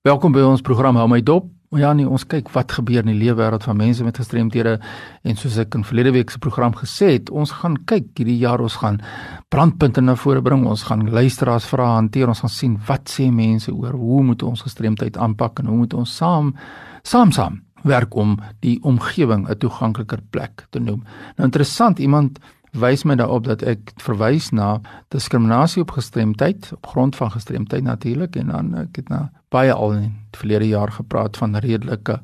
Welkom by ons program Hou my dop. Ja nee, ons kyk wat gebeur in die lewe wêreld van mense met gestremthede en soos ek in verlede week se program gesê het, ons gaan kyk hierdie jaar ons gaan brandpunte na vore bring. Ons gaan luisteraars vra hanteer. Ons gaan sien wat sê mense oor hoe moet ons gestremdheid aanpak en hoe moet ons saam saam saam werk om die omgewing 'n toegankliker plek te noem. Nou interessant, iemand wys my daarop dat ek verwys na diskriminasie op gestremdheid op grond van gestremdheid natuurlik en dan ek het nou baie al in die verlede jaar gepraat van redelike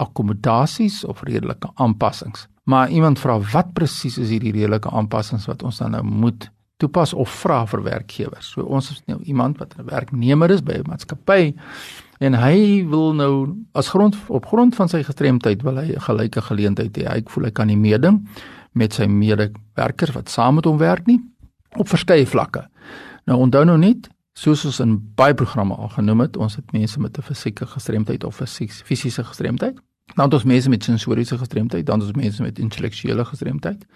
akkommodasies of redelike aanpassings. Maar iemand vra wat presies is hierdie redelike aanpassings wat ons dan nou moet toepas of vra vir werkgewers. So ons is nou iemand wat 'n werknemer is by 'n maatskappy en hy wil nou as grond op grond van sy gestremdheid wil hy 'n gelyke geleentheid hê. Hy voel hy kan nie meeding met sy medewerkers wat saam met hom werk nie op verskeie vlakke. Nou onthou nou net, soos ons in baie programme al genoem het, ons het mense met 'n fisieke gestremdheid of 'n fisiese gestremdheid. Dan het ons mense met sensoriese gestremdheid, dan het ons mense met intellektuele gestremdheid.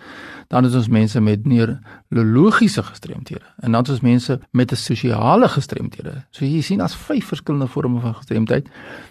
Dan het ons mense met neurologiese gestremthede en dan het ons mense met 'n sosiale gestremthede. So jy sien as vyf verskillende vorme van gestremdheid.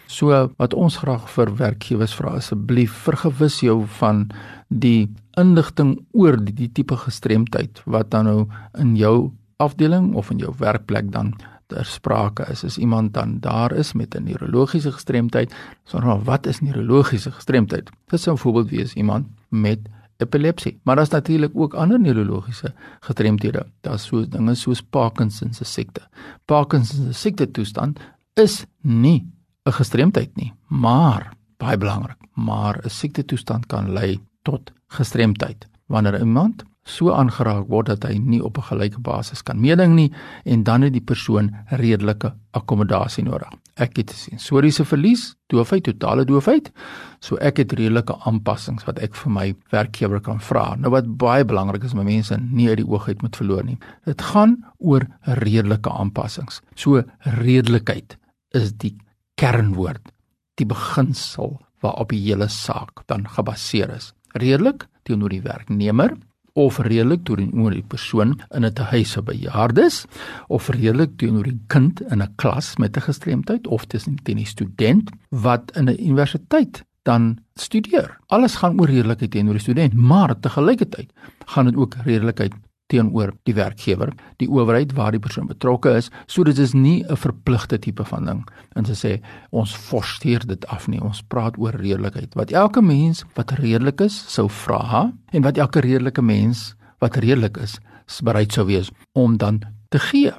So wat ons graag vir werkgewers vra asseblief vergewis jou van die inligting oor die, die tipe gestremdheid wat dan nou in jou afdeling of in jou werkplek dan ter sprake is as iemand dan daar is met 'n neurologiese gestremdheid sonder maar wat is neurologiese gestremdheid? Dit sou 'n voorbeeld wees iemand met epilepsie maar daar's natuurlik ook ander neurologiese gestremthede daar's so dinge soos Parkinson se siekte. Parkinson se siekte toestand is nie 'n gestremdheid nie maar baie belangrik maar 'n siekte toestand kan lei tot gestremdheid. Wanneer iemand so aangeraak word dat hy nie op 'n gelyke basis kan meeding nie en dan het die persoon redelike akkommodasie nodig. Ek het sensoriese verlies, doofheid, totale doofheid, so ek het redelike aanpassings wat ek vir my werkgewer kan vra. Nou wat baie belangrik is, my mense nie uit die oog uit moet verloor nie. Dit gaan oor redelike aanpassings. So redelikheid is die kernwoord, die beginsel waarop die hele saak dan gebaseer is redelik teenoor die werknemer of redelik teenoor die persoon in 'n huis vir bejaardes of redelik teenoor die kind in 'n klas met 'n gestremdheid of tussen die student wat in 'n universiteit dan studeer. Alles gaan oor redelikheid teenoor die student, maar te gelykheid gaan dit ook redelikheid teenoor die werkgewer, die owerheid waar die persoon betrokke is, sodat dit is nie 'n verpligte tipe van ding. En sy sê ons forceer dit af nie. Ons praat oor redelikheid. Wat elke mens wat redelik is sou vra en wat elke redelike mens wat redelik is, bereid sou wees om dan te gee.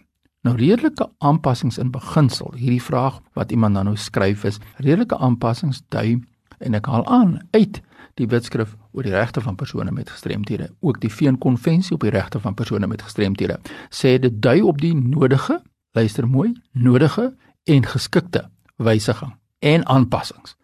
Nou redelike aanpassings in beginsel. Hierdie vraag wat iemand dan nou skryf is, redelike aanpassings dui en ek haal aan uit die wetskrif oor die regte van persone met gestremthede, ook die VN-konvensie op die regte van persone met gestremthede, sê dit dui op die nodige, luister mooi, nodige en geskikte wysiging en aanpassings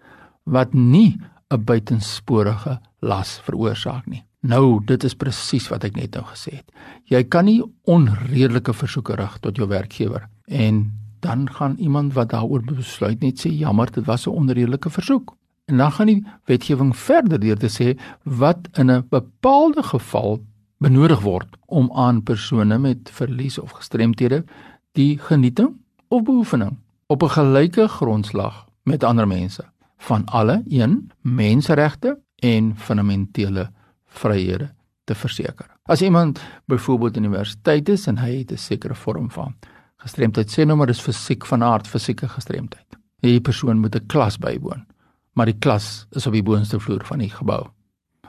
wat nie 'n buitensporige las veroorsaak nie. Nou, dit is presies wat ek net nou gesê het. Jy kan nie onredelike versoeke rig tot jou werkgewer en dan gaan iemand wat daaroor besluit net sê jammer, dit was 'n onredelike versoek. En dan gaan die wetgewing verder deur te sê wat in 'n bepaalde geval benodig word om aan persone met verlies of gestremthede die genieting of beoefening op 'n gelyke grondslag met ander mense van alle een menseregte en fundamentele vryhede te verseker. As iemand byvoorbeeld universiteit is en hy het 'n sekere vorm van gestremdheid, sê nou maar dis fisiek van aard fisieke gestremdheid. Hierdie persoon moet 'n klas bywoon maar die klas is op die boonste vloer van die gebou.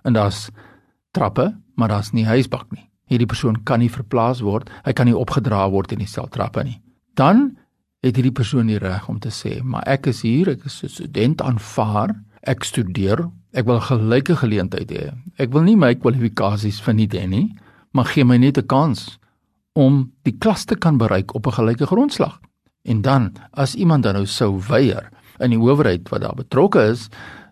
En daar's trappe, maar daar's nie huisbak nie. Hierdie persoon kan nie verplaas word, hy kan nie opgedra word in die seltrappe nie. Dan het hierdie persoon die reg om te sê, "Maar ek is hier, ek is 'n student aanvaar, ek studeer, ek wil gelyke geleentheid hê. Ek wil nie my kwalifikasies verniet hê nie, maar gee my net 'n kans om die klas te kan bereik op 'n gelyke grondslag." En dan, as iemand dan nou sou weier, in die owerheid wat daar betrokke is,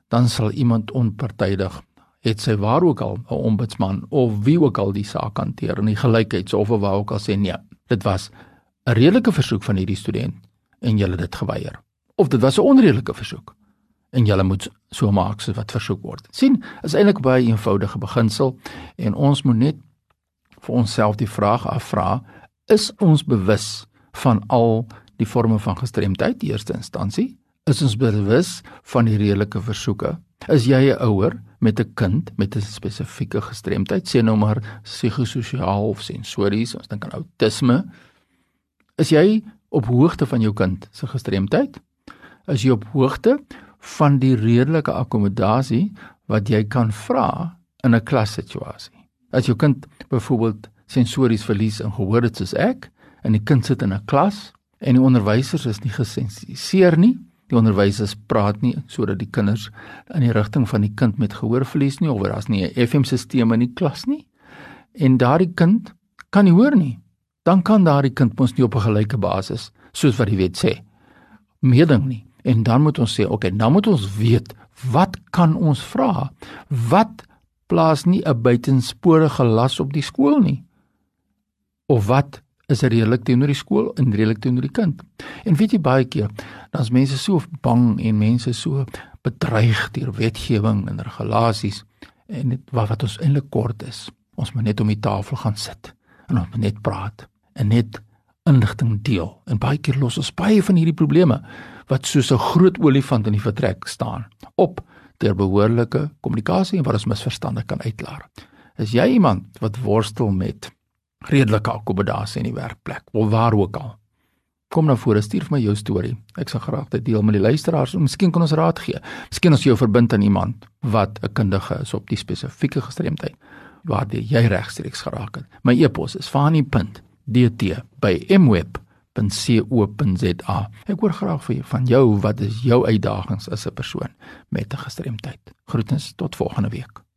dan sal iemand onpartydig het sy waar ook al 'n ombudsman of wie ook al die saak hanteer in die gelykheids of waar ook al sê nee, dit was 'n redelike versoek van hierdie student en julle dit geweier. Of dit was 'n onredelike versoek en julle moet so maak soos wat versoek word. sien, is eintlik baie eenvoudige beginsel en ons moet net vir onsself die vraag afvra, is ons bewus van al die forme van gestremdheid in eerste instansie? Is ons bewus van die redelike versoeke? Is jy 'n ouer met 'n kind met 'n spesifieke gestremdheid, sê nou maar psigososiaal of sensories, ons dink aan outisme? Is jy op hoogte van jou kind se gestremdheid? Is jy op hoogte van die redelike akkommodasie wat jy kan vra in 'n klassituasie? As jou kind byvoorbeeld sensories verlies en gehoor dit soos ek en die kind sit in 'n klas en die onderwysers is nie gesensiseer nie, die onderwysers praat nie sodat die kinders in die rigting van die kind met gehoorverlies nie of daar's nie 'n FM-stelsel in die klas nie. En daardie kind kan nie hoor nie. Dan kan daardie kind mos nie op 'n gelyke basis soos wat die wet sê meeding nie. En dan moet ons sê okay nou moet ons weet wat kan ons vra? Wat plaas nie 'n buitensporige las op die skool nie? Of wat is redelik teenoor die skool en redelik teenoor die kind. En weet jy baie keer, dan's mense so bang en mense so bedreig deur wetgewing en regulasies en dit wat, wat ons eintlik kort is. Ons moet net om die tafel gaan sit en ons moet net praat en net inligting deel. En baie keer los ons baie van hierdie probleme wat soos 'n groot olifant in die vertrek staan op deur behoorlike kommunikasie en wat ons misverstande kan uitklaar. Is jy iemand wat worstel met redelike akkommodasie in die werkplek of waar ook al. Kom na vore, stuur vir my jou storie. Ek sal graag dit deel met die luisteraars. Miskien kan ons raad gee. Miskien ons jou verbind aan iemand wat 'n kundige is op die spesifieke gestremdheid waardeur jy regstreeks geraak het. My e-pos is fani.dt@mweb.co.za. Ek hoor graag van jou, van jou wat is jou uitdagings as 'n persoon met 'n gestremdheid. Groetens tot volgende week.